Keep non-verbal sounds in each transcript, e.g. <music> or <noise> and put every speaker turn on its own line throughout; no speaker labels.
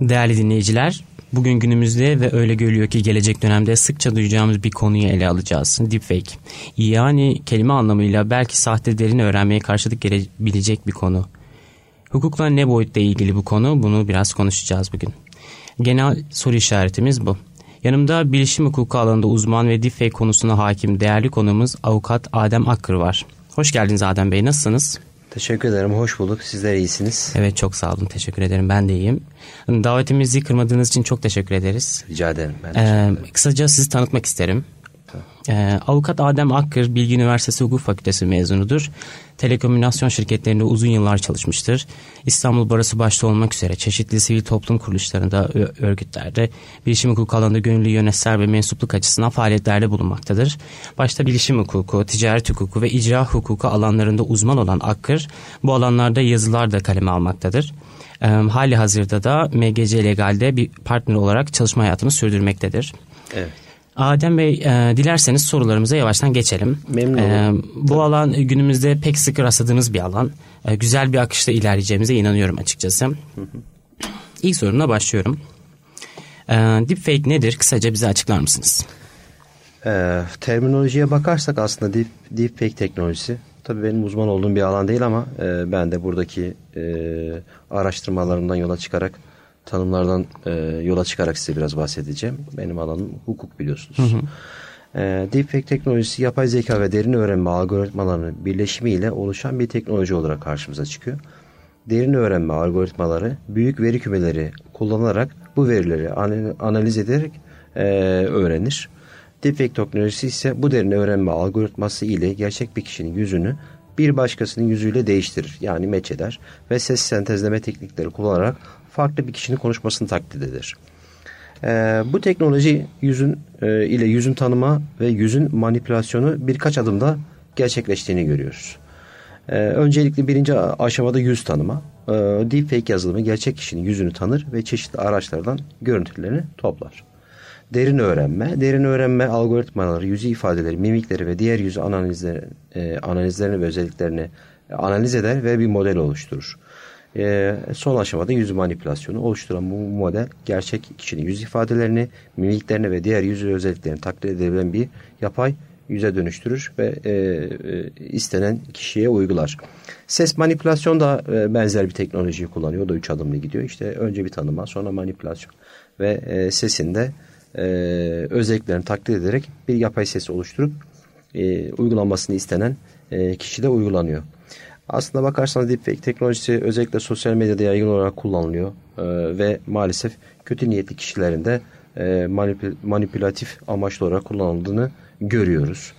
Değerli dinleyiciler, bugün günümüzde ve öyle görülüyor ki gelecek dönemde sıkça duyacağımız bir konuyu ele alacağız. Deepfake. Yani kelime anlamıyla belki sahte derin öğrenmeye karşılık gelebilecek bir konu. Hukukla ne boyutta ilgili bu konu bunu biraz konuşacağız bugün. Genel soru işaretimiz bu. Yanımda bilişim hukuku alanında uzman ve deepfake konusuna hakim değerli konumuz avukat Adem Akkır var. Hoş geldiniz Adem Bey nasılsınız?
Teşekkür ederim. Hoş bulduk. Sizler iyisiniz.
Evet çok sağ olun. Teşekkür ederim. Ben de iyiyim. Davetimizi kırmadığınız için çok teşekkür ederiz.
Rica ederim. Ben
ee, kısaca sizi tanıtmak isterim. Ee, avukat Adem Akkır Bilgi Üniversitesi Hukuk Fakültesi mezunudur. Telekomünikasyon şirketlerinde uzun yıllar çalışmıştır. İstanbul Barası başta olmak üzere çeşitli sivil toplum kuruluşlarında, örgütlerde bilişim hukuku alanında gönüllü yönetser ve mensupluk açısından faaliyetlerde bulunmaktadır. Başta bilişim hukuku, ticaret hukuku ve icra hukuku alanlarında uzman olan Akkır bu alanlarda yazılar da kaleme almaktadır. E, hali hazırda da MGC Legal'de bir partner olarak çalışma hayatını sürdürmektedir.
Evet.
Adem Bey e, dilerseniz sorularımıza yavaştan geçelim.
Memnun olurum.
E, bu Tabii. alan günümüzde pek sık rastladığımız bir alan. E, güzel bir akışta ilerleyeceğimize inanıyorum açıkçası. Hı hı. İlk sorumla başlıyorum. E, deepfake nedir? Kısaca bize açıklar mısınız?
E, terminolojiye bakarsak aslında deep, deepfake teknolojisi tabii benim uzman olduğum bir alan değil ama e, ben de buradaki e, araştırmalarımdan yola çıkarak tanımlardan e, yola çıkarak size biraz bahsedeceğim. Benim alanım hukuk biliyorsunuz. Hı hı. E, deepfake teknolojisi yapay zeka ve derin öğrenme algoritmalarının birleşimiyle oluşan bir teknoloji olarak karşımıza çıkıyor. Derin öğrenme algoritmaları büyük veri kümeleri kullanarak bu verileri analiz ederek e, öğrenir. Deepfake teknolojisi ise bu derin öğrenme algoritması ile gerçek bir kişinin yüzünü bir başkasının yüzüyle değiştirir. Yani meç eder ve ses sentezleme teknikleri kullanarak farklı bir kişinin konuşmasını taklit eder. Ee, bu teknoloji yüzün e, ile yüzün tanıma ve yüzün manipülasyonu birkaç adımda gerçekleştiğini görüyoruz. Ee, öncelikle birinci aşamada yüz tanıma. Ee, deepfake yazılımı gerçek kişinin yüzünü tanır ve çeşitli araçlardan görüntülerini toplar. Derin öğrenme. Derin öğrenme algoritmaları, yüzü ifadeleri, mimikleri ve diğer yüz analizleri, e, analizlerini ve özelliklerini analiz eder ve bir model oluşturur. E, son aşamada yüz manipülasyonu oluşturan bu model gerçek kişinin yüz ifadelerini, mimiklerini ve diğer yüz özelliklerini taklit edebilen bir yapay yüze dönüştürür ve e, e, istenen kişiye uygular. Ses manipülasyon da e, benzer bir teknolojiyi kullanıyor. O da üç adımlı gidiyor. İşte önce bir tanıma, sonra manipülasyon ve e, sesinde e, özelliklerini taklit ederek bir yapay ses oluşturup e, uygulanmasını istenen e, kişide uygulanıyor. Aslında bakarsanız deepfake teknolojisi özellikle sosyal medyada yaygın olarak kullanılıyor e, ve maalesef kötü niyetli kişilerin de e, manipül manipülatif amaçlı olarak kullanıldığını görüyoruz.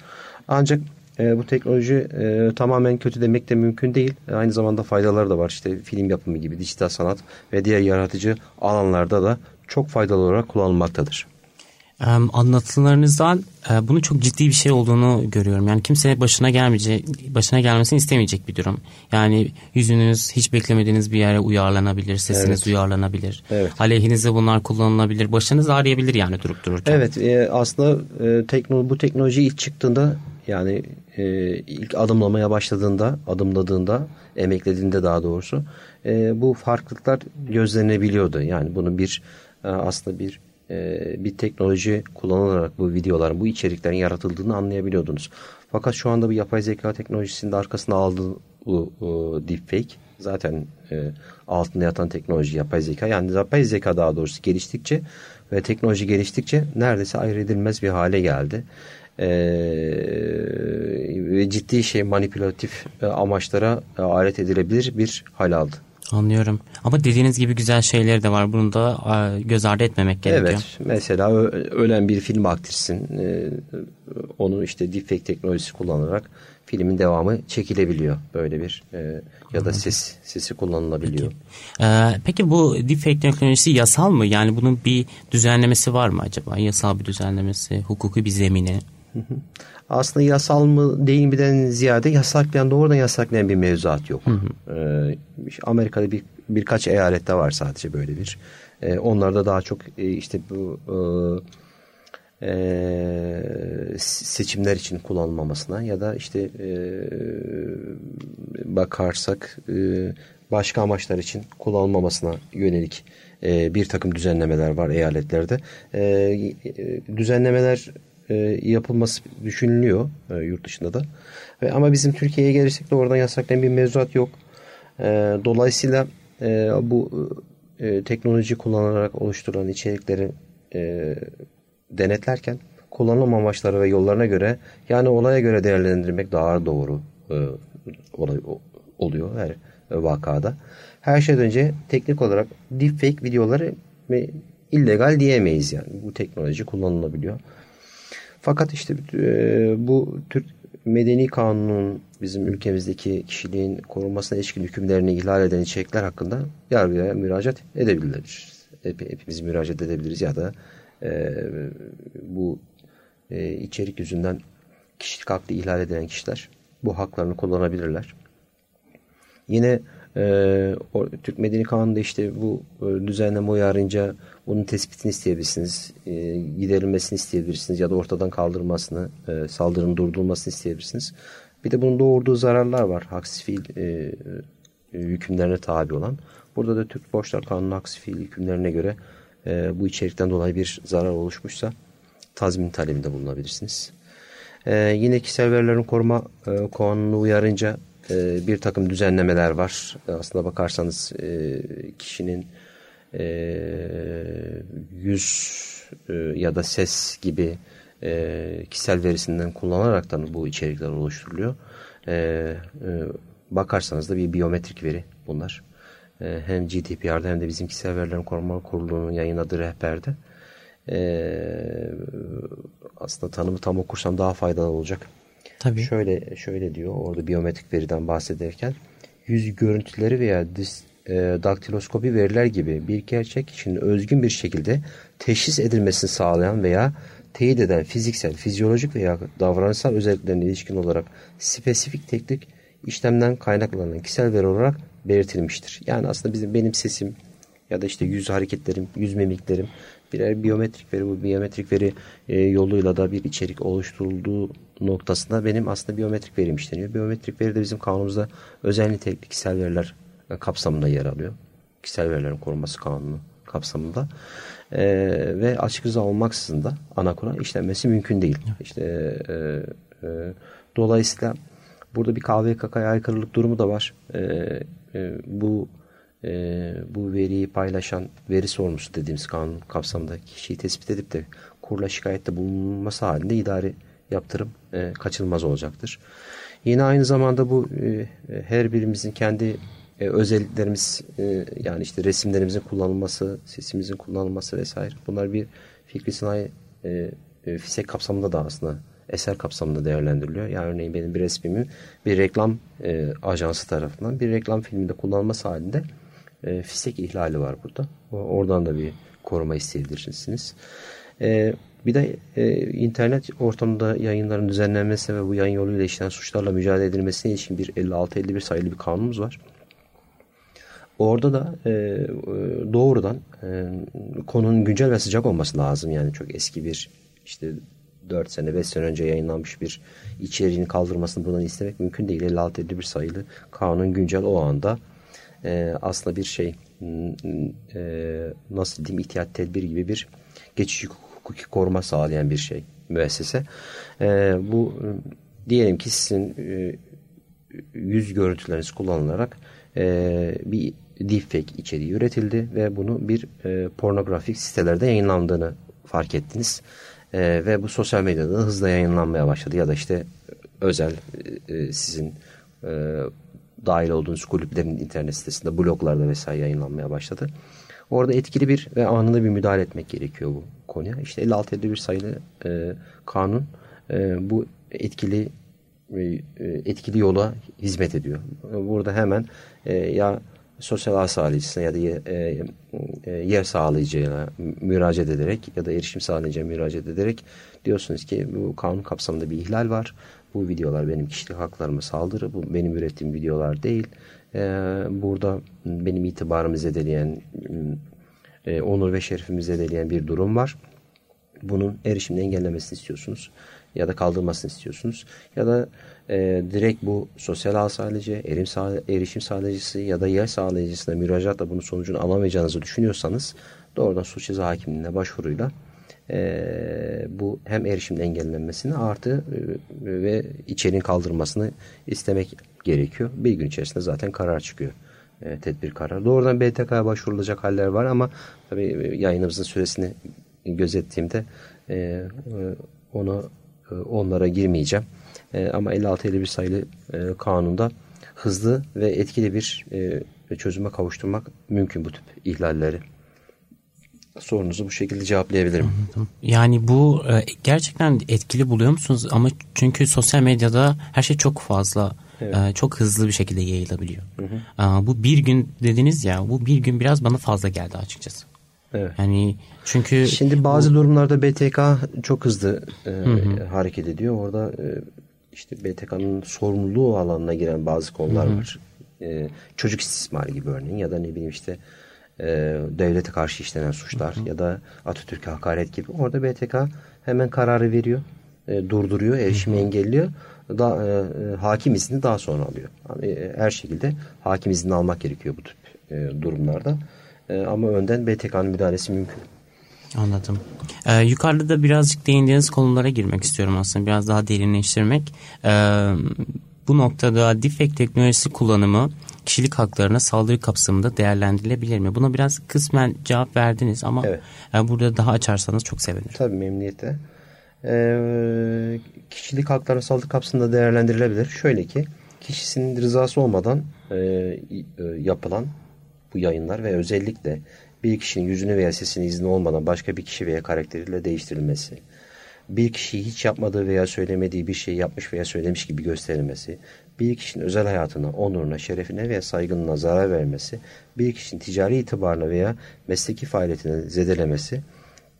Ancak e, bu teknoloji e, tamamen kötü demek de mümkün değil. Aynı zamanda faydaları da var. İşte film yapımı gibi, dijital sanat ve diğer yaratıcı alanlarda da çok faydalı olarak kullanılmaktadır
anlatılarınızdan e, bunu çok ciddi bir şey olduğunu görüyorum. Yani kimse başına gelmeyecek, başına gelmesini istemeyecek bir durum. Yani yüzünüz hiç beklemediğiniz bir yere uyarlanabilir, sesiniz evet. uyarlanabilir. Evet. Aleyhinize bunlar kullanılabilir, başınız ağrıyabilir yani durup dururken.
Evet, e, aslında e, teknolo bu teknoloji ilk çıktığında yani e, ilk adımlamaya başladığında, adımladığında, emeklediğinde daha doğrusu e, bu farklılıklar gözlenebiliyordu. Yani bunu bir e, aslında bir bir teknoloji kullanılarak bu videoların, bu içeriklerin yaratıldığını anlayabiliyordunuz. Fakat şu anda bu yapay zeka teknolojisinin arkasına aldığı bu, bu deepfake zaten e, altında yatan teknoloji yapay zeka. Yani yapay zeka daha doğrusu geliştikçe ve teknoloji geliştikçe neredeyse ayrı edilmez bir hale geldi. Ve ciddi şey manipülatif e, amaçlara e, alet edilebilir bir hal aldı.
Anlıyorum. Ama dediğiniz gibi güzel şeyler de var. Bunu da göz ardı etmemek gerekiyor.
Evet. Mesela ölen bir film aktrisin e, onu işte deepfake teknolojisi kullanarak filmin devamı çekilebiliyor. Böyle bir e, ya da ses sesi kullanılabiliyor.
Peki. Peki bu deepfake teknolojisi yasal mı? Yani bunun bir düzenlemesi var mı acaba? Yasal bir düzenlemesi, hukuki bir zemini?
Aslında yasal mı değil miden ziyade yasaklayan doğrudan yasaklayan bir mevzuat yok. Hı hı. Ee, Amerika'da bir birkaç eyalette var sadece böyle bir. Ee, onlarda daha çok e, işte bu e, e, seçimler için kullanılmamasına ya da işte e, bakarsak e, başka amaçlar için kullanılmamasına yönelik e, bir takım düzenlemeler var eyaletlerde. E, e, düzenlemeler e, yapılması düşünülüyor e, yurt dışında da. Ama bizim Türkiye'ye gelirsek de oradan yasaklayan bir mevzuat yok. E, dolayısıyla bu teknoloji kullanarak oluşturulan içerikleri denetlerken kullanım amaçları ve yollarına göre yani olaya göre değerlendirmek daha doğru oluyor her vakada. Her şeyden önce teknik olarak deepfake videoları illegal diyemeyiz yani. Bu teknoloji kullanılabiliyor. Fakat işte e, bu Türk Medeni Kanunun bizim ülkemizdeki kişiliğin korunmasına ilişkin hükümlerini ihlal eden içerikler hakkında yargıya müracaat edebiliriz. Hep, hepimiz müracaat edebiliriz ya da e, bu e, içerik yüzünden kişilik hakkı ihlal edilen kişiler bu haklarını kullanabilirler. Yine e, o, Türk Medeni Kanunu'nda işte bu e, düzenleme uyarınca bunun tespitini isteyebilirsiniz. E, giderilmesini isteyebilirsiniz ya da ortadan kaldırılmasını, e, saldırının durdurulmasını isteyebilirsiniz. Bir de bunun doğurduğu zararlar var. Haksız fiil e, e, hükümlerine tabi olan. Burada da Türk Borçlar Kanunu haksız fiil hükümlerine göre e, bu içerikten dolayı bir zarar oluşmuşsa tazmin talebinde bulunabilirsiniz. E, yine kişisel verilerin koruma e, kanunu uyarınca e, bir takım düzenlemeler var. E, aslında bakarsanız e, kişinin e, yüz e, ya da ses gibi e, kişisel verisinden kullanaraktan bu içerikler oluşturuluyor. E, e, bakarsanız da bir biyometrik veri bunlar. E, hem GDPR'da hem de bizim kişisel verilerin koruma kurulunun yayınladığı rehberde. E, aslında tanımı tam okursam daha faydalı olacak. Tabii. Şöyle şöyle diyor orada biyometrik veriden bahsederken yüz görüntüleri veya dis, e, daktiloskopi veriler gibi bir gerçek kişinin özgün bir şekilde teşhis edilmesini sağlayan veya teyit eden fiziksel, fizyolojik veya davranışsal özelliklerine ilişkin olarak spesifik teknik işlemden kaynaklanan kişisel veri olarak belirtilmiştir. Yani aslında bizim benim sesim ya da işte yüz hareketlerim, yüz mimiklerim birer biyometrik veri bu biyometrik veri e, yoluyla da bir içerik oluşturulduğu noktasında benim aslında biyometrik verim işleniyor. Biyometrik veri de bizim kanunumuzda özel nitelikli kişisel veriler kapsamında yer alıyor. Kişisel verilerin korunması kanunu kapsamında. E, ve açık rıza olmaksızın da ana kural işlenmesi mümkün değil. İşte e, e, dolayısıyla burada bir KVKK'ya aykırılık durumu da var. E, e, bu e, bu veriyi paylaşan veri sorumlusu dediğimiz kanun kapsamında kişiyi tespit edip de kurla şikayette bulunması halinde idari yaptırım e, kaçınılmaz olacaktır. Yine aynı zamanda bu e, her birimizin kendi e, özelliklerimiz e, yani işte resimlerimizin kullanılması, sesimizin kullanılması vesaire bunlar bir fikri sanayi e, e, FİSEK kapsamında da aslında eser kapsamında değerlendiriliyor. Yani örneğin benim bir resmimin bir reklam e, ajansı tarafından bir reklam filminde kullanılması halinde e, FİSEK ihlali var burada. Oradan da bir koruma isteyebilirsiniz. E, bir de e, internet ortamında yayınların düzenlenmesi ve bu yayın yoluyla işlenen suçlarla mücadele edilmesine ilişkin bir 56-51 sayılı bir kanunumuz var. Orada da e, e, doğrudan e, konunun güncel ve sıcak olması lazım. Yani çok eski bir işte 4 sene 5 sene önce yayınlanmış bir içeriğini kaldırmasını buradan istemek mümkün değil. 56-51 sayılı kanun güncel o anda e, aslında bir şey e, nasıl diyeyim ihtiyat tedbir gibi bir geçici hukuki koruma sağlayan bir şey müessese. E, bu diyelim ki sizin e, yüz görüntüleriniz kullanılarak e, bir deepfake içeriği üretildi ve bunu bir e, pornografik sitelerde yayınlandığını fark ettiniz. E, ve bu sosyal medyada hızla yayınlanmaya başladı ya da işte özel e, sizin e, dahil olduğunuz kulüplerin internet sitesinde bloglarda vesaire yayınlanmaya başladı. Orada etkili bir ve anında bir müdahale etmek gerekiyor bu konuya. İşte 56 bir sayılı e, kanun e, bu etkili e, etkili yola hizmet ediyor. Burada hemen e, ya sosyal ağ sağlayıcısına ya da yer, e, e, yer sağlayıcıya müracaat ederek ya da erişim sağlayıcıya müracaat ederek diyorsunuz ki bu kanun kapsamında bir ihlal var. Bu videolar benim kişilik haklarıma saldırı. Bu benim ürettiğim videolar değil. E, burada benim itibarımı zedeleyen, e, onur ve şerefimi zedeleyen bir durum var. bunun erişimini engellemesini istiyorsunuz ya da kaldırmasını istiyorsunuz ya da e, direkt bu sosyal ağ sağlayıcı, erim sağ, erişim sağlayıcısı ya da yer sağlayıcısına müracaatla bunun sonucunu alamayacağınızı düşünüyorsanız doğrudan suç ceza hakimliğine başvuruyla e, bu hem erişimin engellenmesini artı e, ve içeriğin kaldırmasını istemek gerekiyor. Bir gün içerisinde zaten karar çıkıyor. E, tedbir kararı. Doğrudan BTK'ya başvurulacak haller var ama tabii yayınımızın süresini gözettiğimde e, e, onu e, onlara girmeyeceğim. E, ama 56-51 sayılı e, kanunda hızlı ve etkili bir e, çözüme kavuşturmak mümkün bu tip ihlalleri sorunuzu bu şekilde cevaplayabilirim.
Yani bu e, gerçekten etkili buluyor musunuz? Ama çünkü sosyal medyada her şey çok fazla, evet. çok hızlı bir şekilde yayılabiliyor. Hı hı. Bu bir gün dediniz ya, bu bir gün biraz bana fazla geldi açıkçası. Evet. Yani çünkü
şimdi bazı bu... durumlarda BTK çok hızlı e, hı hı. hareket ediyor. Orada e, işte BTK'nın sorumluluğu alanına giren bazı konular hı hı. var. E, çocuk istismarı gibi örneğin ya da ne bileyim işte e, devlete karşı işlenen suçlar hı hı. ya da Atatürk'e hakaret gibi. Orada BTK hemen kararı veriyor, e, durduruyor, erişimi hı hı. engelliyor. Da, e, e, hakim izni daha sonra alıyor. Yani, e, her şekilde hakim izni almak gerekiyor bu tip e, durumlarda. E, ama önden BTK'nın müdahalesi mümkün.
Anladım. Ee, yukarıda da birazcık değindiğiniz konulara girmek istiyorum aslında. Biraz daha derinleştirmek. Ee, bu noktada defect teknolojisi kullanımı kişilik haklarına saldırı kapsamında değerlendirilebilir mi? Buna biraz kısmen cevap verdiniz ama evet. E, burada daha açarsanız çok sevinirim.
Tabii memnuniyetle. Ee, kişilik haklarına saldırı kapsamında değerlendirilebilir. Şöyle ki kişisinin rızası olmadan e, e, yapılan bu yayınlar ve özellikle bir kişinin yüzünü veya sesini izni olmadan başka bir kişi veya karakteriyle değiştirilmesi, bir kişi hiç yapmadığı veya söylemediği bir şey yapmış veya söylemiş gibi gösterilmesi, bir kişinin özel hayatına, onuruna, şerefine veya saygınlığına zarar vermesi, bir kişinin ticari itibarına veya mesleki faaliyetine zedelemesi,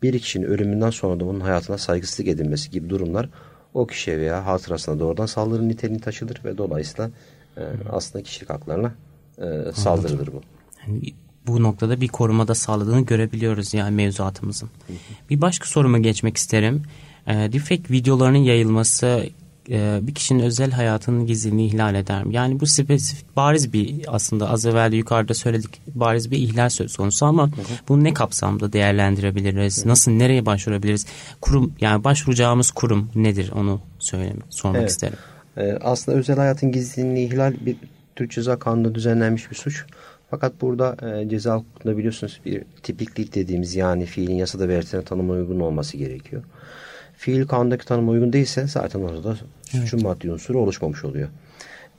bir kişinin ölümünden sonra da bunun hayatına saygısızlık edilmesi gibi durumlar o kişiye veya hatırasına doğrudan saldırı niteliğini taşıdır ve dolayısıyla e, aslında kişilik haklarına e, saldırıdır bu.
Yani bu noktada bir korumada sağladığını görebiliyoruz yani mevzuatımızın. Hı hı. Bir başka soruma geçmek isterim. E, deepfake videolarının yayılması e, bir kişinin özel hayatının gizliliğini ihlal eder mi? Yani bu spesifik bariz bir aslında az evvel de yukarıda söyledik bariz bir ihlal söz konusu ama hı hı. bunu ne kapsamda değerlendirebiliriz? Hı. Nasıl nereye başvurabiliriz? Kurum yani başvuracağımız kurum nedir onu söylemek sormak evet. isterim.
Ee, aslında özel hayatın gizliliğini ihlal bir Türk Ceza Kanunu'nda düzenlenmiş bir suç. Fakat burada e, ceza hukukunda biliyorsunuz bir tipiklik dediğimiz yani fiilin yasada belirtilen tanıma uygun olması gerekiyor fiil kanundaki tanıma uygun değilse zaten orada suçun evet. maddi unsuru oluşmamış oluyor.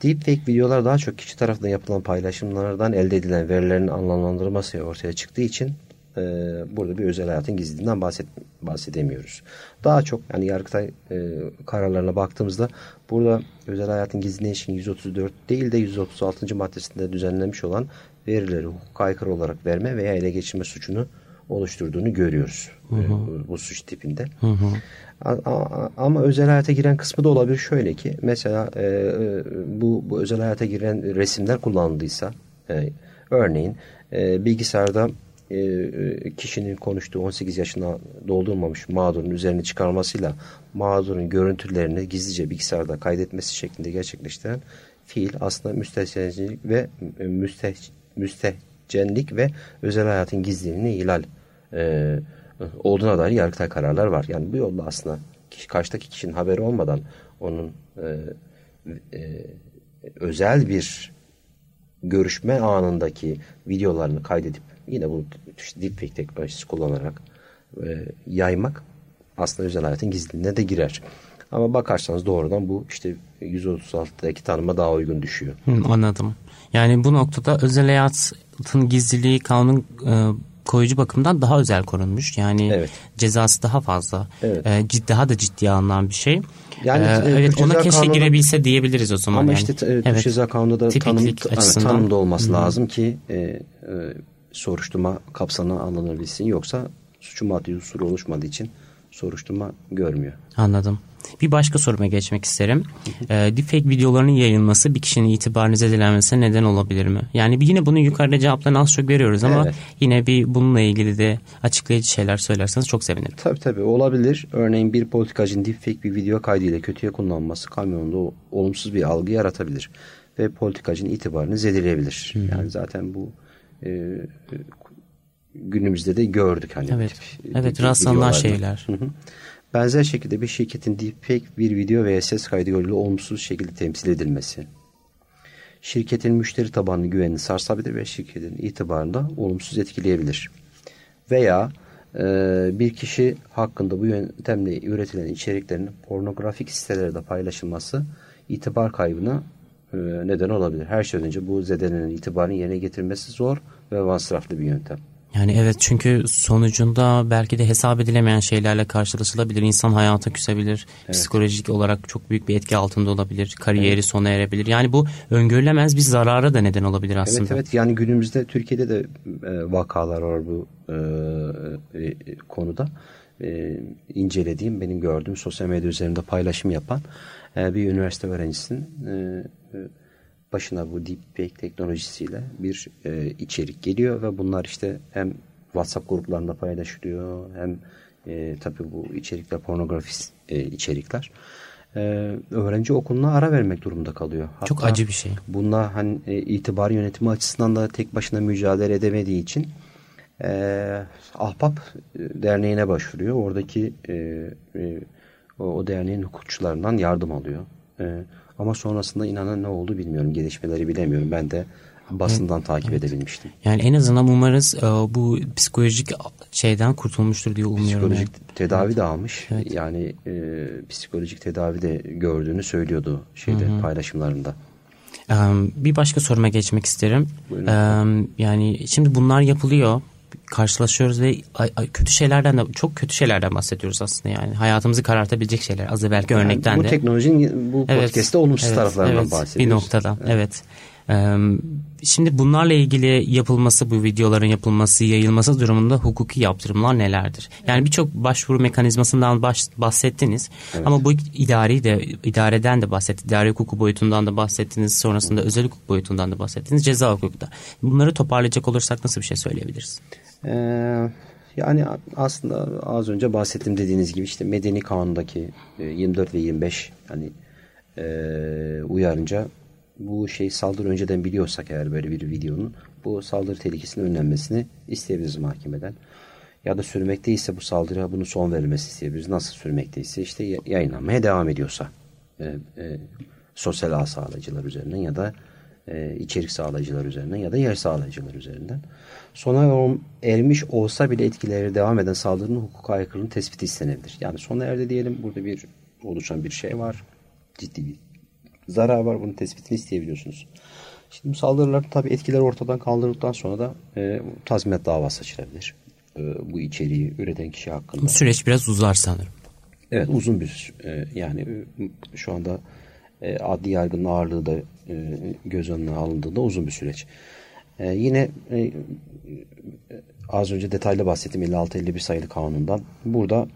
Deepfake videolar daha çok kişi tarafından yapılan paylaşımlardan elde edilen verilerin anlamlandırılması ortaya çıktığı için e, burada bir özel hayatın gizliliğinden bahset, bahsedemiyoruz. Daha çok yani Yargıtay e, kararlarına baktığımızda burada özel hayatın gizliliğine ilişkin 134 değil de 136. maddesinde düzenlenmiş olan verileri hukuka aykırı olarak verme veya ele geçirme suçunu oluşturduğunu görüyoruz hı hı. Bu, bu suç tipinde. Hı hı. Ama özel hayata giren kısmı da olabilir şöyle ki mesela e, e, bu, bu özel hayata giren resimler kullanıldıysa e, örneğin e, bilgisayarda e, kişinin konuştuğu 18 yaşına doldurmamış mağdurun üzerine çıkarmasıyla mağdurun görüntülerini gizlice bilgisayarda kaydetmesi şeklinde gerçekleştiren fiil aslında müstehcenlik ve e, müsteh, müstehcenlik ve özel hayatın gizliliğini ihlal e, olduğuna dair yargıtay kararlar var. Yani bu yolla aslında kişi, karşıdaki kişinin haberi olmadan onun e, e, özel bir görüşme anındaki videolarını kaydedip yine bu işte deepfake teknolojisi kullanarak e, yaymak aslında özel hayatın gizliliğine de girer. Ama bakarsanız doğrudan bu işte 136'daki tanıma daha uygun düşüyor.
Hı, anladım. Yani bu noktada özel hayatın gizliliği kanun e, koyucu bakımdan daha özel korunmuş. Yani evet. cezası daha fazla. Evet. E, ciddi, daha da ciddiye alınan bir şey. Yani ee, evet ona keşke kanunu, girebilse diyebiliriz o zaman.
Ama yani. işte e, evet. Ceza Kanunu'nda da tanım, açısından. tanımda olması Hı. lazım ki e, e, soruşturma kapsamına alınabilsin. Yoksa suçun maddi unsuru oluşmadığı için soruşturma görmüyor.
Anladım. Bir başka soruma geçmek isterim. E, deepfake videolarının yayılması bir kişinin itibarını zedelenmesine neden olabilir mi? Yani yine bunun yukarıda cevaplarını az çok veriyoruz ama evet. yine bir bununla ilgili de açıklayıcı şeyler söylerseniz çok sevinirim.
Tabii tabii olabilir. Örneğin bir politikacının deepfake bir video kaydıyla kötüye kullanılması kamyonunda olumsuz bir algı yaratabilir. Ve politikacının itibarını zedeleyebilir. Hı. Yani zaten bu e, günümüzde de gördük. Hani
evet, tip, evet rastlanan şeyler. Hı hı.
Benzer şekilde bir şirketin deepfake bir video veya ses kaydı yoluyla olumsuz şekilde temsil edilmesi. Şirketin müşteri tabanlı güvenini sarsabilir ve şirketin itibarını da olumsuz etkileyebilir. Veya e, bir kişi hakkında bu yöntemle üretilen içeriklerin pornografik sitelerde paylaşılması itibar kaybına e, neden olabilir. Her şeyden önce bu zedelenen itibarını yerine getirmesi zor ve masraflı bir yöntem.
Yani evet çünkü sonucunda belki de hesap edilemeyen şeylerle karşılaşılabilir. İnsan hayata küsebilir. Evet. Psikolojik olarak çok büyük bir etki altında olabilir. Kariyeri evet. sona erebilir. Yani bu öngörülemez bir zarara da neden olabilir aslında.
Evet evet yani günümüzde Türkiye'de de e, vakalar var bu e, e, konuda. İncelediğim, benim gördüğüm sosyal medya üzerinde paylaşım yapan bir üniversite öğrencisinin başına bu deepfake teknolojisiyle bir e, içerik geliyor ve bunlar işte hem WhatsApp gruplarında paylaşılıyor hem e, tabii bu içerikler pornografik e, içerikler. E, öğrenci okuluna ara vermek durumunda kalıyor.
Hatta Çok acı bir şey.
Bununla hani e, itibar yönetimi açısından da tek başına mücadele edemediği için e, Ahbap e, Derneği'ne başvuruyor. Oradaki e, e, o, o derneğin hukukçularından yardım alıyor. E, ama sonrasında inanan ne oldu bilmiyorum. Gelişmeleri bilemiyorum. Ben de basından evet. takip evet. edebilmiştim.
Yani en azından umarız e, bu psikolojik şeyden kurtulmuştur diye umuyorum.
Psikolojik yani. tedavi evet. de almış. Evet. Yani e, psikolojik tedavi de gördüğünü söylüyordu şeyde Hı-hı. paylaşımlarında.
Bir başka soruma geçmek isterim. Buyurun. Yani şimdi bunlar yapılıyor karşılaşıyoruz ve kötü şeylerden de çok kötü şeylerden bahsediyoruz aslında yani hayatımızı karartabilecek şeyler az belki yani örnekten
bu
de.
Bu teknolojinin bu evet, podcast'te olumsuz evet, taraflarından evet, bahsediyoruz.
Bir noktada evet. evet. Şimdi bunlarla ilgili yapılması, bu videoların yapılması, yayılması durumunda hukuki yaptırımlar nelerdir? Yani birçok başvuru mekanizmasından baş, bahsettiniz evet. ama bu idari de idareden de bahsettiniz, idari hukuku boyutundan da bahsettiniz, sonrasında özel hukuk boyutundan da bahsettiniz, ceza hukukta. Bunları toparlayacak olursak nasıl bir şey söyleyebiliriz?
Ee, yani aslında az önce bahsettim dediğiniz gibi işte Medeni Kanun'daki 24 e, ve 25 yani e, uyarınca bu şey saldırı önceden biliyorsak eğer böyle bir videonun bu saldırı tehlikesinin önlenmesini isteyebiliriz mahkemeden. Ya da sürmekteyse bu saldırıya bunu son verilmesi isteyebiliriz. Nasıl sürmekteyse işte yayınlanmaya devam ediyorsa e, e, sosyal ağ sağlayıcılar üzerinden ya da e, içerik sağlayıcılar üzerinden ya da yer sağlayıcılar üzerinden. Sona ermiş olsa bile etkileri devam eden saldırının hukuka aykırılığının tespiti istenebilir. Yani sona erdi diyelim burada bir oluşan bir şey var. Ciddi bir zarar var. Bunun tespitini isteyebiliyorsunuz. Şimdi bu saldırılar tabii etkiler ortadan kaldırıldıktan sonra da e, tazminat davası açılabilir. E, bu içeriği üreten kişi hakkında. Bu
süreç biraz uzar sanırım.
Evet uzun bir e, yani şu anda e, adli yargının ağırlığı da e, göz önüne alındığında uzun bir süreç. E, yine e, az önce detaylı bahsettim 56-51 sayılı kanundan. Burada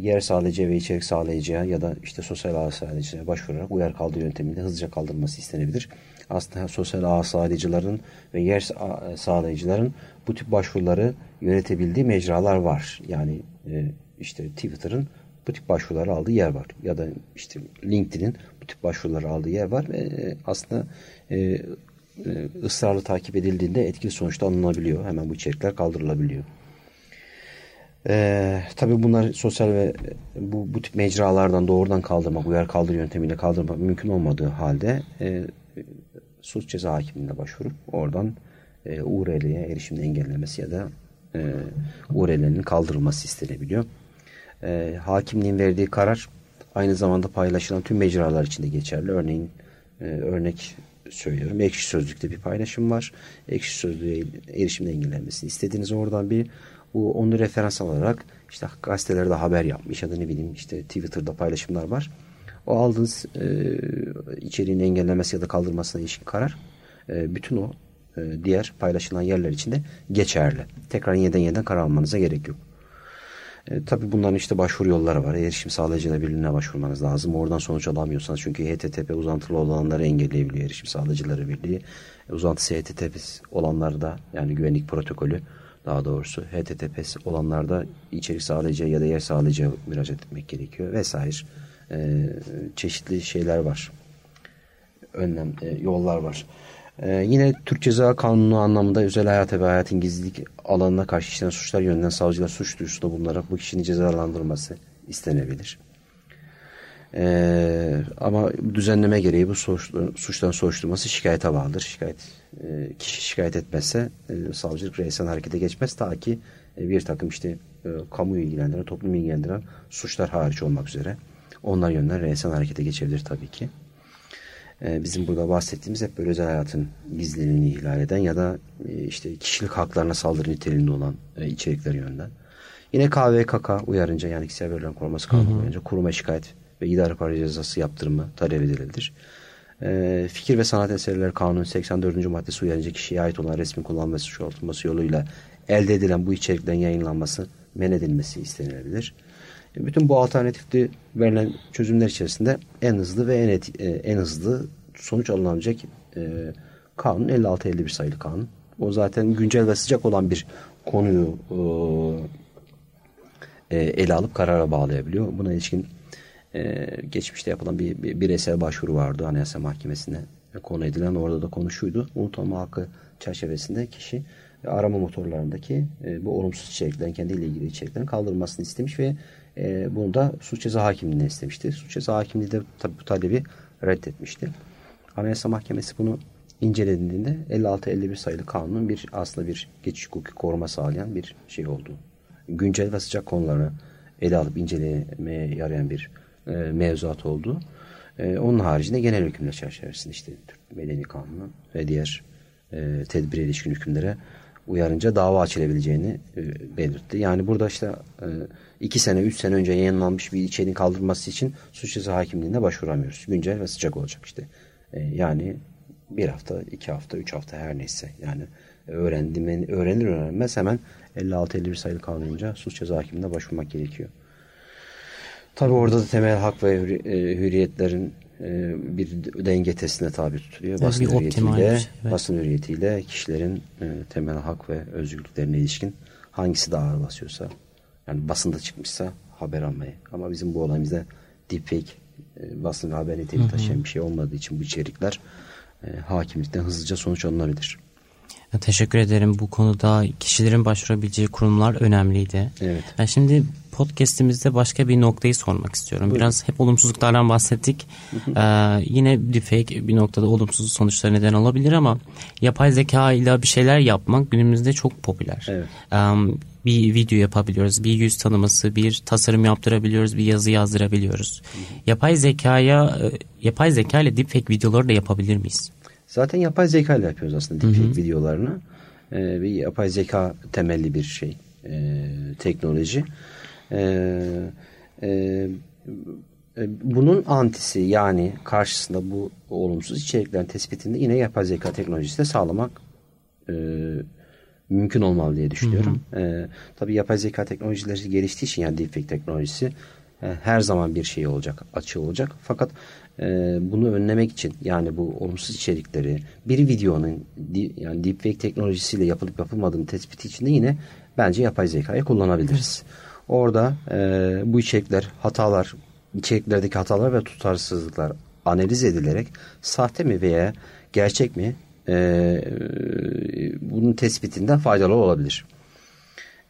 yer sağlayıcıya ve içerik sağlayıcıya ya da işte sosyal ağ sağlayıcıya başvurarak uyar kaldığı yönteminde hızlıca kaldırılması istenebilir. Aslında sosyal ağ sağlayıcıların ve yer sağlayıcıların bu tip başvuruları yönetebildiği mecralar var. Yani işte Twitter'ın bu tip başvuruları aldığı yer var. Ya da işte LinkedIn'in bu tip başvuruları aldığı yer var ve e, aslında e, e, ısrarlı takip edildiğinde etkili sonuçta alınabiliyor. Hemen bu içerikler kaldırılabiliyor. Ee, tabii bunlar sosyal ve bu, bu tip mecralardan doğrudan kaldırmak, uyar kaldır yöntemiyle kaldırmak mümkün olmadığı halde e, suç ceza hakimliğine başvurup oradan e, URL'ye erişimini engellemesi ya da e, URL'nin kaldırılması istenebiliyor e, hakimliğin verdiği karar aynı zamanda paylaşılan tüm mecralar için de geçerli. Örneğin e, örnek söylüyorum. Ekşi Sözlük'te bir paylaşım var. Ekşi Sözlük'e erişimden engellenmesini istediğiniz oradan bir bu onu referans alarak işte gazetelerde haber yapmış ya da ne bileyim işte Twitter'da paylaşımlar var. O aldığınız e, içeriğin engellemesi ya da kaldırmasına ilişkin karar e, bütün o e, diğer paylaşılan yerler için de geçerli. Tekrar yeniden yeniden karar almanıza gerek yok. E, tabii bunların işte başvuru yolları var. Erişim Sağlayıcılar Birliği'ne başvurmanız lazım. Oradan sonuç alamıyorsanız çünkü HTTP uzantılı olanları engelleyebiliyor Erişim Sağlayıcıları Birliği. E, uzantısı HTTP olanlarda yani güvenlik protokolü daha doğrusu HTTPS olanlarda içerik sağlayıcıya ya da yer sağlayıcıya müracaat etmek gerekiyor vesaire. E, çeşitli şeyler var. Önlem, e, yollar var. Ee, yine Türk Ceza Kanunu anlamında özel hayata ve hayatın gizlilik alanına karşı işlenen suçlar yönünden savcılar suç duyurusunda bulunarak bu kişinin cezalandırılması istenebilir. Ee, ama düzenleme gereği bu suç, suçtan soruşturması şikayete bağlıdır. Şikayet e, kişi şikayet etmezse e, savcılık reisen harekete geçmez ta ki e, bir takım işte e, kamuyu ilgilendiren, toplumu ilgilendiren suçlar hariç olmak üzere onlar yönden reisen harekete geçebilir tabii ki. Ee, bizim burada bahsettiğimiz hep böyle özel hayatın gizliliğini ihlal eden ya da e, işte kişilik haklarına saldırı niteliğinde olan e, içerikleri yönden. Yine KVKK uyarınca yani kişisel verilerin koruması kanunu uyarınca kuruma şikayet ve idare para cezası yaptırımı talep edilebilir. E, fikir ve sanat eserleri kanunun 84. maddesi uyarınca kişiye ait olan resmin kullanması çoğaltılması yoluyla elde edilen bu içeriklerin yayınlanması men edilmesi istenilebilir. Bütün bu alternatifli verilen çözümler içerisinde en hızlı ve en, et, e, en hızlı sonuç alınabilecek e, kanun 56-51 sayılı kanun. O zaten güncel ve sıcak olan bir konuyu e, e, ele alıp karara bağlayabiliyor. Buna ilişkin e, geçmişte yapılan bir, bir bireysel başvuru vardı Anayasa Mahkemesi'ne konu edilen orada da konuşuydu. Unutulma hakkı çerçevesinde kişi arama motorlarındaki e, bu olumsuz içeriklerin kendiyle ilgili içeriklerin kaldırılmasını istemiş ve e, bunu da suç ceza hakimliğine istemişti. Suç ceza hakimliği de tabi bu talebi reddetmişti. Anayasa Mahkemesi bunu incelediğinde 56-51 sayılı kanunun bir aslında bir geçiş hukuki koruma sağlayan bir şey oldu. Güncel ve sıcak konuları ele alıp incelemeye yarayan bir e, mevzuat oldu. E, onun haricinde genel hükümler çerçevesinde işte Türk Medeni Kanunu ve diğer e, tedbire ilişkin hükümlere uyarınca dava açılabileceğini e, belirtti. Yani burada işte e, iki sene, üç sene önce yayınlanmış bir içeriğin kaldırılması için suç ceza hakimliğine başvuramıyoruz. Güncel ve sıcak olacak işte. E, yani bir hafta, iki hafta, üç hafta her neyse. Yani öğrendim, öğrenir öğrenmez hemen 56-51 sayılı kanunca suç ceza hakimliğine başvurmak gerekiyor. Tabi orada da temel hak ve e, hürriyetlerin e, bir denge testine tabi tutuluyor. Basın hürriyetiyle, evet. basın hürriyetiyle kişilerin e, temel hak ve özgürlüklerine ilişkin hangisi daha ağır basıyorsa yani basında çıkmışsa haber almayı. Ama bizim bu olayımızda deepfake e, basın haber niteliği taşıyan bir şey olmadığı için bu içerikler e, hakimlikten hızlıca sonuç alınabilir.
Teşekkür ederim. Bu konuda kişilerin başvurabileceği kurumlar önemliydi.
Evet.
Ben şimdi podcast'imizde başka bir noktayı sormak istiyorum. Buyurun. Biraz hep olumsuzluklardan bahsettik. ee, yine deepfake bir noktada olumsuz sonuçlar neden olabilir ama yapay zeka ile bir şeyler yapmak günümüzde çok popüler.
Evet.
Um, bir video yapabiliyoruz, bir yüz tanıması, bir tasarım yaptırabiliyoruz, bir yazı yazdırabiliyoruz. Yapay zekaya, e, yapay zeka ile deepfake videoları da yapabilir miyiz?
Zaten yapay zeka ile yapıyoruz aslında deepfake hı hı. videolarını. Ee, bir yapay zeka temelli bir şey, e, teknoloji. Ee, e, bunun antisi yani karşısında bu olumsuz içeriklerin tespitinde yine yapay zeka teknolojisi de sağlamak e, mümkün olmalı diye düşünüyorum. Hı hı. E, tabii yapay zeka teknolojileri geliştiği için yani deepfake teknolojisi e, her zaman bir şey olacak, açığı olacak. Fakat e, bunu önlemek için yani bu olumsuz içerikleri bir videonun yani deepfake teknolojisiyle yapılıp yapılmadığını tespiti için de yine bence yapay zekayı kullanabiliriz. Orada e, bu içerikler, hatalar, içeriklerdeki hatalar ve tutarsızlıklar analiz edilerek sahte mi veya gerçek mi e, bunun tespitinden faydalı olabilir.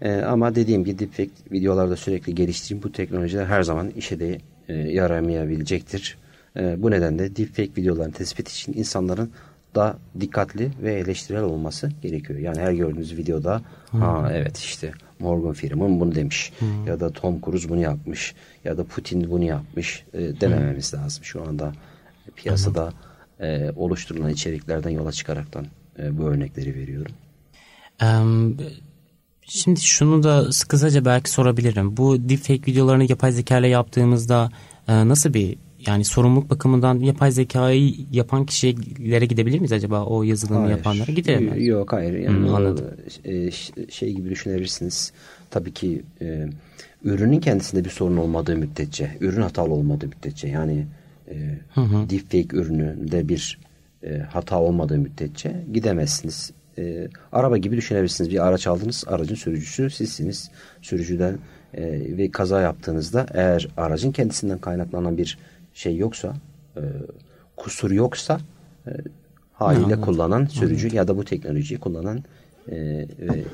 E, ama dediğim gibi deepfake videolarda sürekli geliştireyim bu teknolojiler her zaman işe de e, yaramayabilecektir. E, bu nedenle deepfake videoların tespit için insanların da dikkatli ve eleştirel olması gerekiyor. Yani her gördüğünüz videoda hmm. ha evet işte Morgan Freeman bunu demiş hmm. ya da Tom Cruise bunu yapmış ya da Putin bunu yapmış e, demememiz hmm. lazım. Şu anda piyasada hmm e, oluşturulan içeriklerden yola çıkaraktan e, bu örnekleri veriyorum.
Şimdi şunu da kısaca belki sorabilirim. Bu deepfake videolarını yapay zeka ile yaptığımızda e, nasıl bir yani sorumluluk bakımından yapay zekayı yapan kişilere gidebilir miyiz acaba o yazılımı hayır. yapanlara gidemeyiz?
Yok hayır. Yani hmm, anladım. E, şey gibi düşünebilirsiniz. Tabii ki e, ürünün kendisinde bir sorun olmadığı müddetçe, ürün hatalı olmadığı müddetçe yani e, hı hı. deepfake ürününde bir e, hata olmadığı müddetçe gidemezsiniz. E, araba gibi düşünebilirsiniz. Bir araç aldınız, aracın sürücüsü sizsiniz. Sürücüden e, ve kaza yaptığınızda eğer aracın kendisinden kaynaklanan bir şey yoksa, e, kusur yoksa e, haliyle Anladım. kullanan sürücü Anladım. ya da bu teknolojiyi kullanan e, ve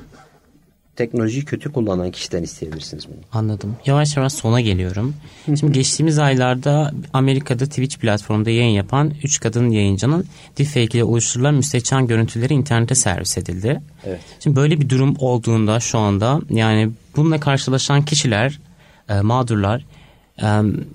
teknolojiyi kötü kullanan kişiden isteyebilirsiniz bunu.
Anladım. Yavaş yavaş sona geliyorum. Şimdi <laughs> geçtiğimiz aylarda Amerika'da Twitch platformunda yayın yapan 3 kadın yayıncının deepfake ile oluşturulan müstehcen görüntüleri internete servis edildi. Evet. Şimdi böyle bir durum olduğunda şu anda yani bununla karşılaşan kişiler, e, mağdurlar e,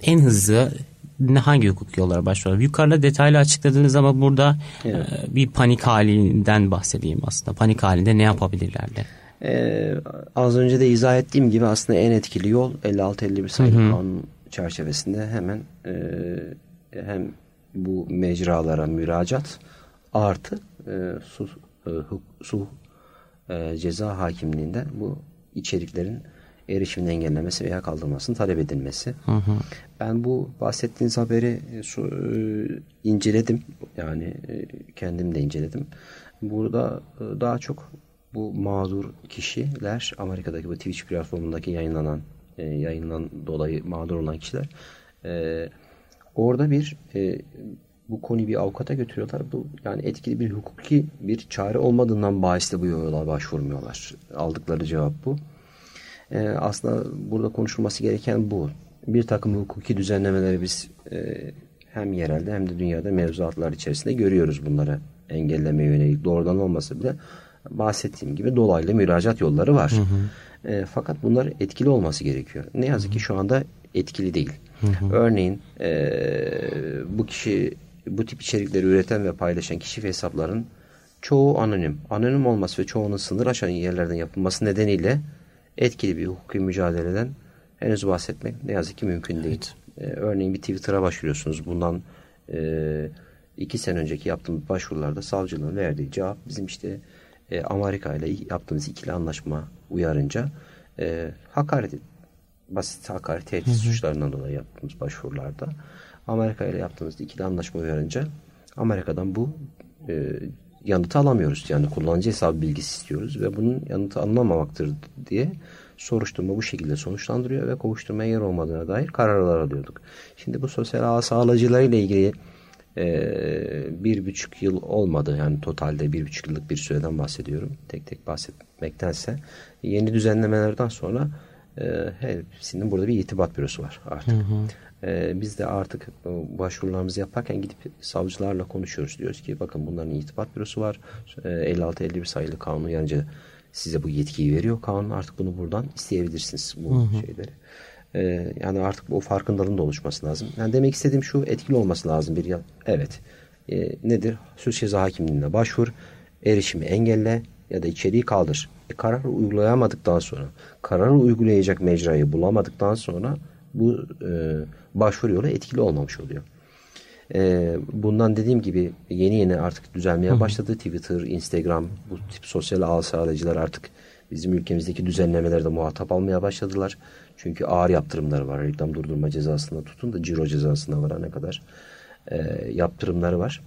en hızlı ne hangi hukuk yollara başvuruyorlar? Yukarıda detaylı açıkladınız ama burada evet. e, bir panik halinden bahsedeyim aslında. Panik halinde ne yapabilirlerdi?
Ee, az önce de izah ettiğim gibi aslında en etkili yol 56-51 sayılı kanun çerçevesinde hemen e, hem bu mecralara müracaat artı e, su, e, su e, ceza hakimliğinde bu içeriklerin erişimin engellemesi veya kaldırılmasının talep edilmesi. Hı hı. Ben bu bahsettiğiniz haberi e, su, e, inceledim. Yani e, kendim de inceledim. Burada e, daha çok bu mağdur kişiler Amerika'daki bu Twitch platformundaki yayınlanan e, yayınlan dolayı mağdur olan kişiler e, orada bir e, bu konuyu bir avukata götürüyorlar. Bu yani etkili bir hukuki bir çare olmadığından bahis bu yola başvurmuyorlar. Aldıkları cevap bu. E, aslında burada konuşulması gereken bu. Bir takım hukuki düzenlemeleri biz e, hem yerelde hem de dünyada mevzuatlar içerisinde görüyoruz bunları engellemeye yönelik doğrudan olmasa bile bahsettiğim gibi dolaylı müracaat yolları var. Hı hı. E, fakat bunlar etkili olması gerekiyor. Ne yazık ki şu anda etkili değil. Hı hı. Örneğin e, bu kişi bu tip içerikleri üreten ve paylaşan kişi ve hesapların çoğu anonim. Anonim olması ve çoğunun sınır aşan yerlerden yapılması nedeniyle etkili bir hukuki mücadeleden henüz bahsetmek ne yazık ki mümkün değil. Evet. Ee, örneğin bir Twitter'a başvuruyorsunuz. Bundan e, iki sene önceki yaptığımız başvurularda savcılığın verdiği cevap bizim işte e, Amerika ile yaptığımız ikili anlaşma uyarınca e, hakaret basit hakaret tehdit suçlarından dolayı yaptığımız başvurularda Amerika ile yaptığımız ikili anlaşma uyarınca Amerika'dan bu e, yanıtı alamıyoruz. Yani kullanıcı hesabı bilgisi istiyoruz ve bunun yanıtı alınamamaktır diye soruşturma bu şekilde sonuçlandırıyor ve kovuşturmaya yer olmadığına dair kararlar alıyorduk. Şimdi bu sosyal ağ sağlayıcılarıyla ilgili bir buçuk yıl olmadı. Yani totalde bir buçuk yıllık bir süreden bahsediyorum. Tek tek bahsetmektense. Yeni düzenlemelerden sonra e, hepsinin burada bir itibat bürosu var artık. Hı hı. E, biz de artık başvurularımızı yaparken gidip savcılarla konuşuyoruz. Diyoruz ki bakın bunların itibat bürosu var. E, 56-51 sayılı kanun yanınca size bu yetkiyi veriyor. Kanun artık bunu buradan isteyebilirsiniz bu hı hı. şeyleri. E, yani artık o farkındalığın da oluşması lazım. Yani demek istediğim şu etkili olması lazım bir ya. Evet. E, nedir? Suç ceza hakimliğine başvur. Erişimi engelle ya da içeriği kaldır. E, karar uygulayamadıktan sonra, kararı uygulayacak mecrayı bulamadıktan sonra bu e, başvuru yolu etkili olmamış oluyor. E, bundan dediğim gibi yeni yeni artık düzelmeye başladı. Twitter, Instagram, bu tip sosyal ağ sağlayıcılar artık bizim ülkemizdeki düzenlemelerde muhatap almaya başladılar. Çünkü ağır yaptırımları var. Reklam durdurma cezasına tutun da ciro cezasına varana kadar e, yaptırımları var.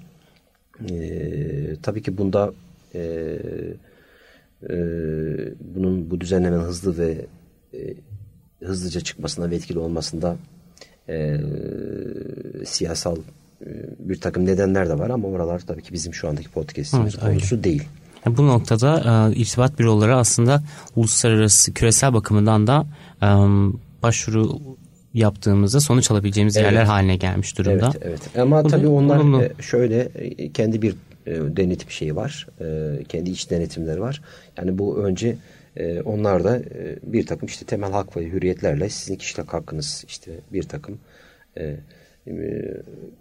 E, tabii ki bunda e, e, bunun bu düzenlemenin hızlı ve e, hızlıca çıkmasına ve etkili olmasında e, siyasal e, bir takım nedenler de var ama oralar tabii ki bizim şu andaki podcast'imiz konusu öyle. Değil.
Bu noktada e, irtibat büroları aslında uluslararası küresel bakımından da e, başvuru yaptığımızda sonuç alabileceğimiz evet. yerler haline gelmiş durumda.
Evet, evet. Ama Burada, tabii onlar olumlu. E, şöyle e, kendi bir e, denetim şeyi var. Kendi iç denetimleri var. Yani bu önce onlar da bir takım işte temel hak ve hürriyetlerle sizin kişilik hakkınız işte bir takım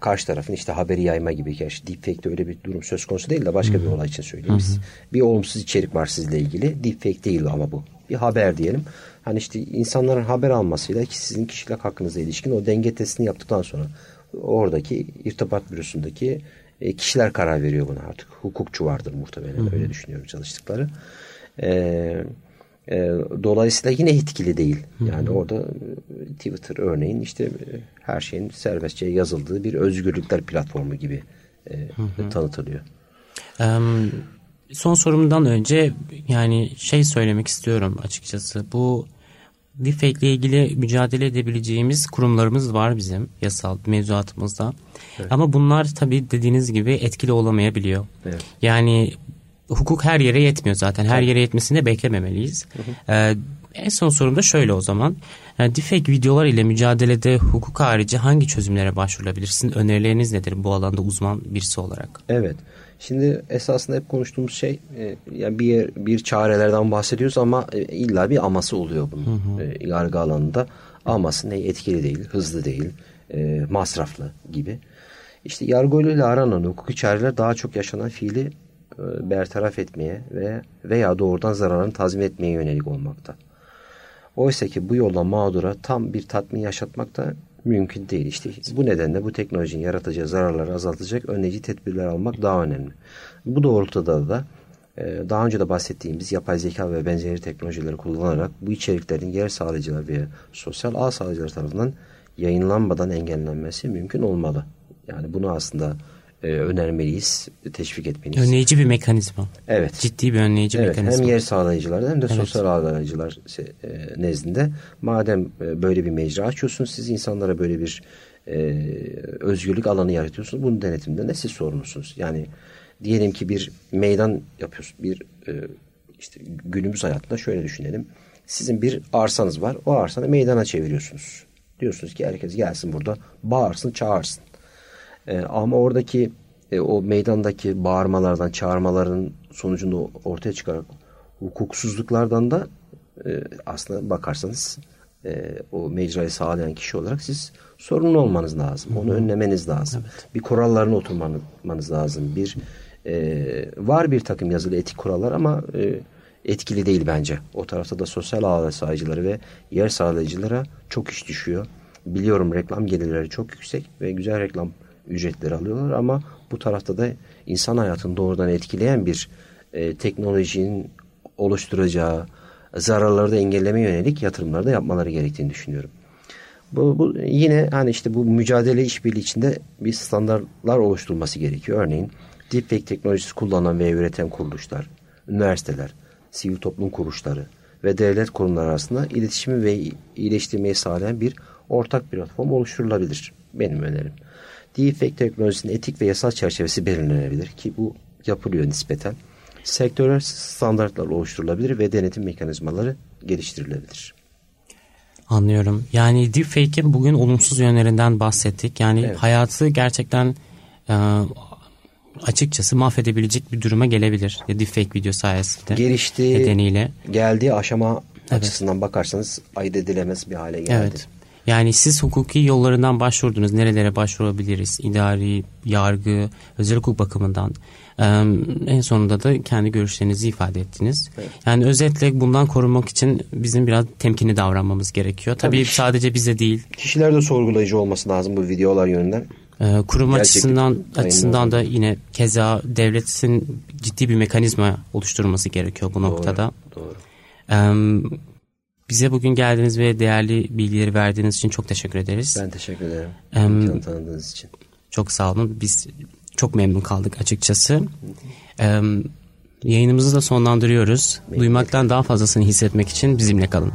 karşı tarafın işte haberi yayma gibi. Gerçi deepfake'de öyle bir durum söz konusu değil de başka bir olay için söyleyeyim. Hı-hı. Bir olumsuz içerik var sizle ilgili. Deepfake değil ama bu. Bir haber diyelim. Hani işte insanların haber almasıyla ki sizin kişilik hakkınıza ilişkin o denge testini yaptıktan sonra oradaki irtibat bürosundaki e, kişiler karar veriyor buna artık. Hukukçu vardır muhtemelen Hı-hı. öyle düşünüyorum çalıştıkları. Eee E, dolayısıyla yine etkili değil. Yani orada e, Twitter örneğin işte e, her şeyin serbestçe yazıldığı bir özgürlükler platformu gibi e, tanıtılıyor.
son sorumdan önce yani şey söylemek istiyorum açıkçası. Bu deepfake ile ilgili mücadele edebileceğimiz kurumlarımız var bizim yasal mevzuatımızda. Evet. Ama bunlar tabii dediğiniz gibi etkili olamayabiliyor. Evet. Yani hukuk her yere yetmiyor zaten. Her yere yetmesini de beklememeliyiz. Hı hı. Ee, en son sorum da şöyle o zaman. Yani deepfake videolar ile mücadelede hukuk harici hangi çözümlere başvurulabilir? önerileriniz nedir bu alanda uzman birisi olarak?
Evet. Şimdi esasında hep konuştuğumuz şey e, yani bir yer, bir çarelerden bahsediyoruz ama e, illa bir aması oluyor bunun hı hı. E, yargı alanında. Aması ne etkili değil, hızlı değil, e, masraflı gibi. İşte yargıyla aranan hukuki çareler daha çok yaşanan fiili e, bertaraf etmeye ve veya doğrudan zararını tazmin etmeye yönelik olmakta. Oysa ki bu yolla mağdura tam bir tatmin yaşatmak da mümkün değil. İşte bu nedenle bu teknolojinin yaratacağı zararları azaltacak önleyici tedbirler almak daha önemli. Bu doğrultuda da e, daha önce de bahsettiğimiz yapay zeka ve benzeri teknolojileri kullanarak bu içeriklerin yer sağlayıcılar ve sosyal ağ sağlayıcılar tarafından yayınlanmadan engellenmesi mümkün olmalı. Yani bunu aslında e, önermeliyiz, teşvik etmeliyiz.
Önleyici bir mekanizma.
Evet.
Ciddi bir önleyici
evet,
mekanizma.
Hem yer sağlayıcılarda hem de evet. sosyal ağlayıcılar e, nezdinde. Madem e, böyle bir mecra açıyorsunuz, siz insanlara böyle bir e, özgürlük alanı yaratıyorsunuz. Bunun denetiminde ne siz sorumlusunuz? Yani diyelim ki bir meydan yapıyorsunuz. Bir e, işte günümüz hayatında şöyle düşünelim. Sizin bir arsanız var. O arsanı meydana çeviriyorsunuz. Diyorsunuz ki herkes gelsin burada bağırsın, çağırsın. E, ama oradaki e, o meydandaki bağırmalardan, çağırmaların sonucunda ortaya çıkarak hukuksuzluklardan da e, aslında bakarsanız e, o mecrayı sağlayan kişi olarak siz sorumlu olmanız lazım. Onu Hı-hı. önlemeniz lazım. Evet. Bir kurallarına oturmanız lazım. Bir e, var bir takım yazılı etik kurallar ama e, etkili değil bence. O tarafta da sosyal ağ sağlayıcıları ve yer sağlayıcılara çok iş düşüyor. Biliyorum reklam gelirleri çok yüksek ve güzel reklam ücretleri alıyorlar ama bu tarafta da insan hayatını doğrudan etkileyen bir e, teknolojinin oluşturacağı zararları da engelleme yönelik yatırımları da yapmaları gerektiğini düşünüyorum. Bu, bu yine hani işte bu mücadele işbirliği içinde bir standartlar oluşturulması gerekiyor. Örneğin deepfake teknolojisi kullanan ve üreten kuruluşlar, üniversiteler, sivil toplum kuruluşları ve devlet kurumları arasında iletişimi ve iyileştirmeyi sağlayan bir ortak platform oluşturulabilir. Benim önerim. Deepfake teknolojisinin etik ve yasal çerçevesi belirlenebilir ki bu yapılıyor nispeten. Sektörel standartlar oluşturulabilir ve denetim mekanizmaları geliştirilebilir.
Anlıyorum. Yani deepfake'in bugün olumsuz yönlerinden bahsettik. Yani evet. hayatı gerçekten e, açıkçası mahvedebilecek bir duruma gelebilir. Deepfake video sayesinde.
Geliştiği, nedeniyle. geldiği aşama evet. açısından bakarsanız ayırt edilemez bir hale geldi. Evet.
Yani siz hukuki yollarından başvurdunuz. Nerelere başvurabiliriz? İdari, yargı, özel hukuk bakımından. en sonunda da kendi görüşlerinizi ifade ettiniz. Evet. Yani özetle bundan korunmak için bizim biraz temkinli davranmamız gerekiyor. Tabii, Tabii sadece bize değil.
Kişiler de sorgulayıcı olması lazım bu videolar yönünden.
Ee, kurum Gerçeklik, açısından açısından da yine keza devletin ciddi bir mekanizma oluşturması gerekiyor bu doğru, noktada. Doğru. Ee, bize bugün geldiniz ve değerli bilgileri verdiğiniz için çok teşekkür ederiz.
Ben teşekkür ederim. Ee, tanıdığınız için.
Çok sağ olun. Biz çok memnun kaldık açıkçası. Ee, yayınımızı da sonlandırıyoruz. Duymaktan daha fazlasını hissetmek için bizimle kalın.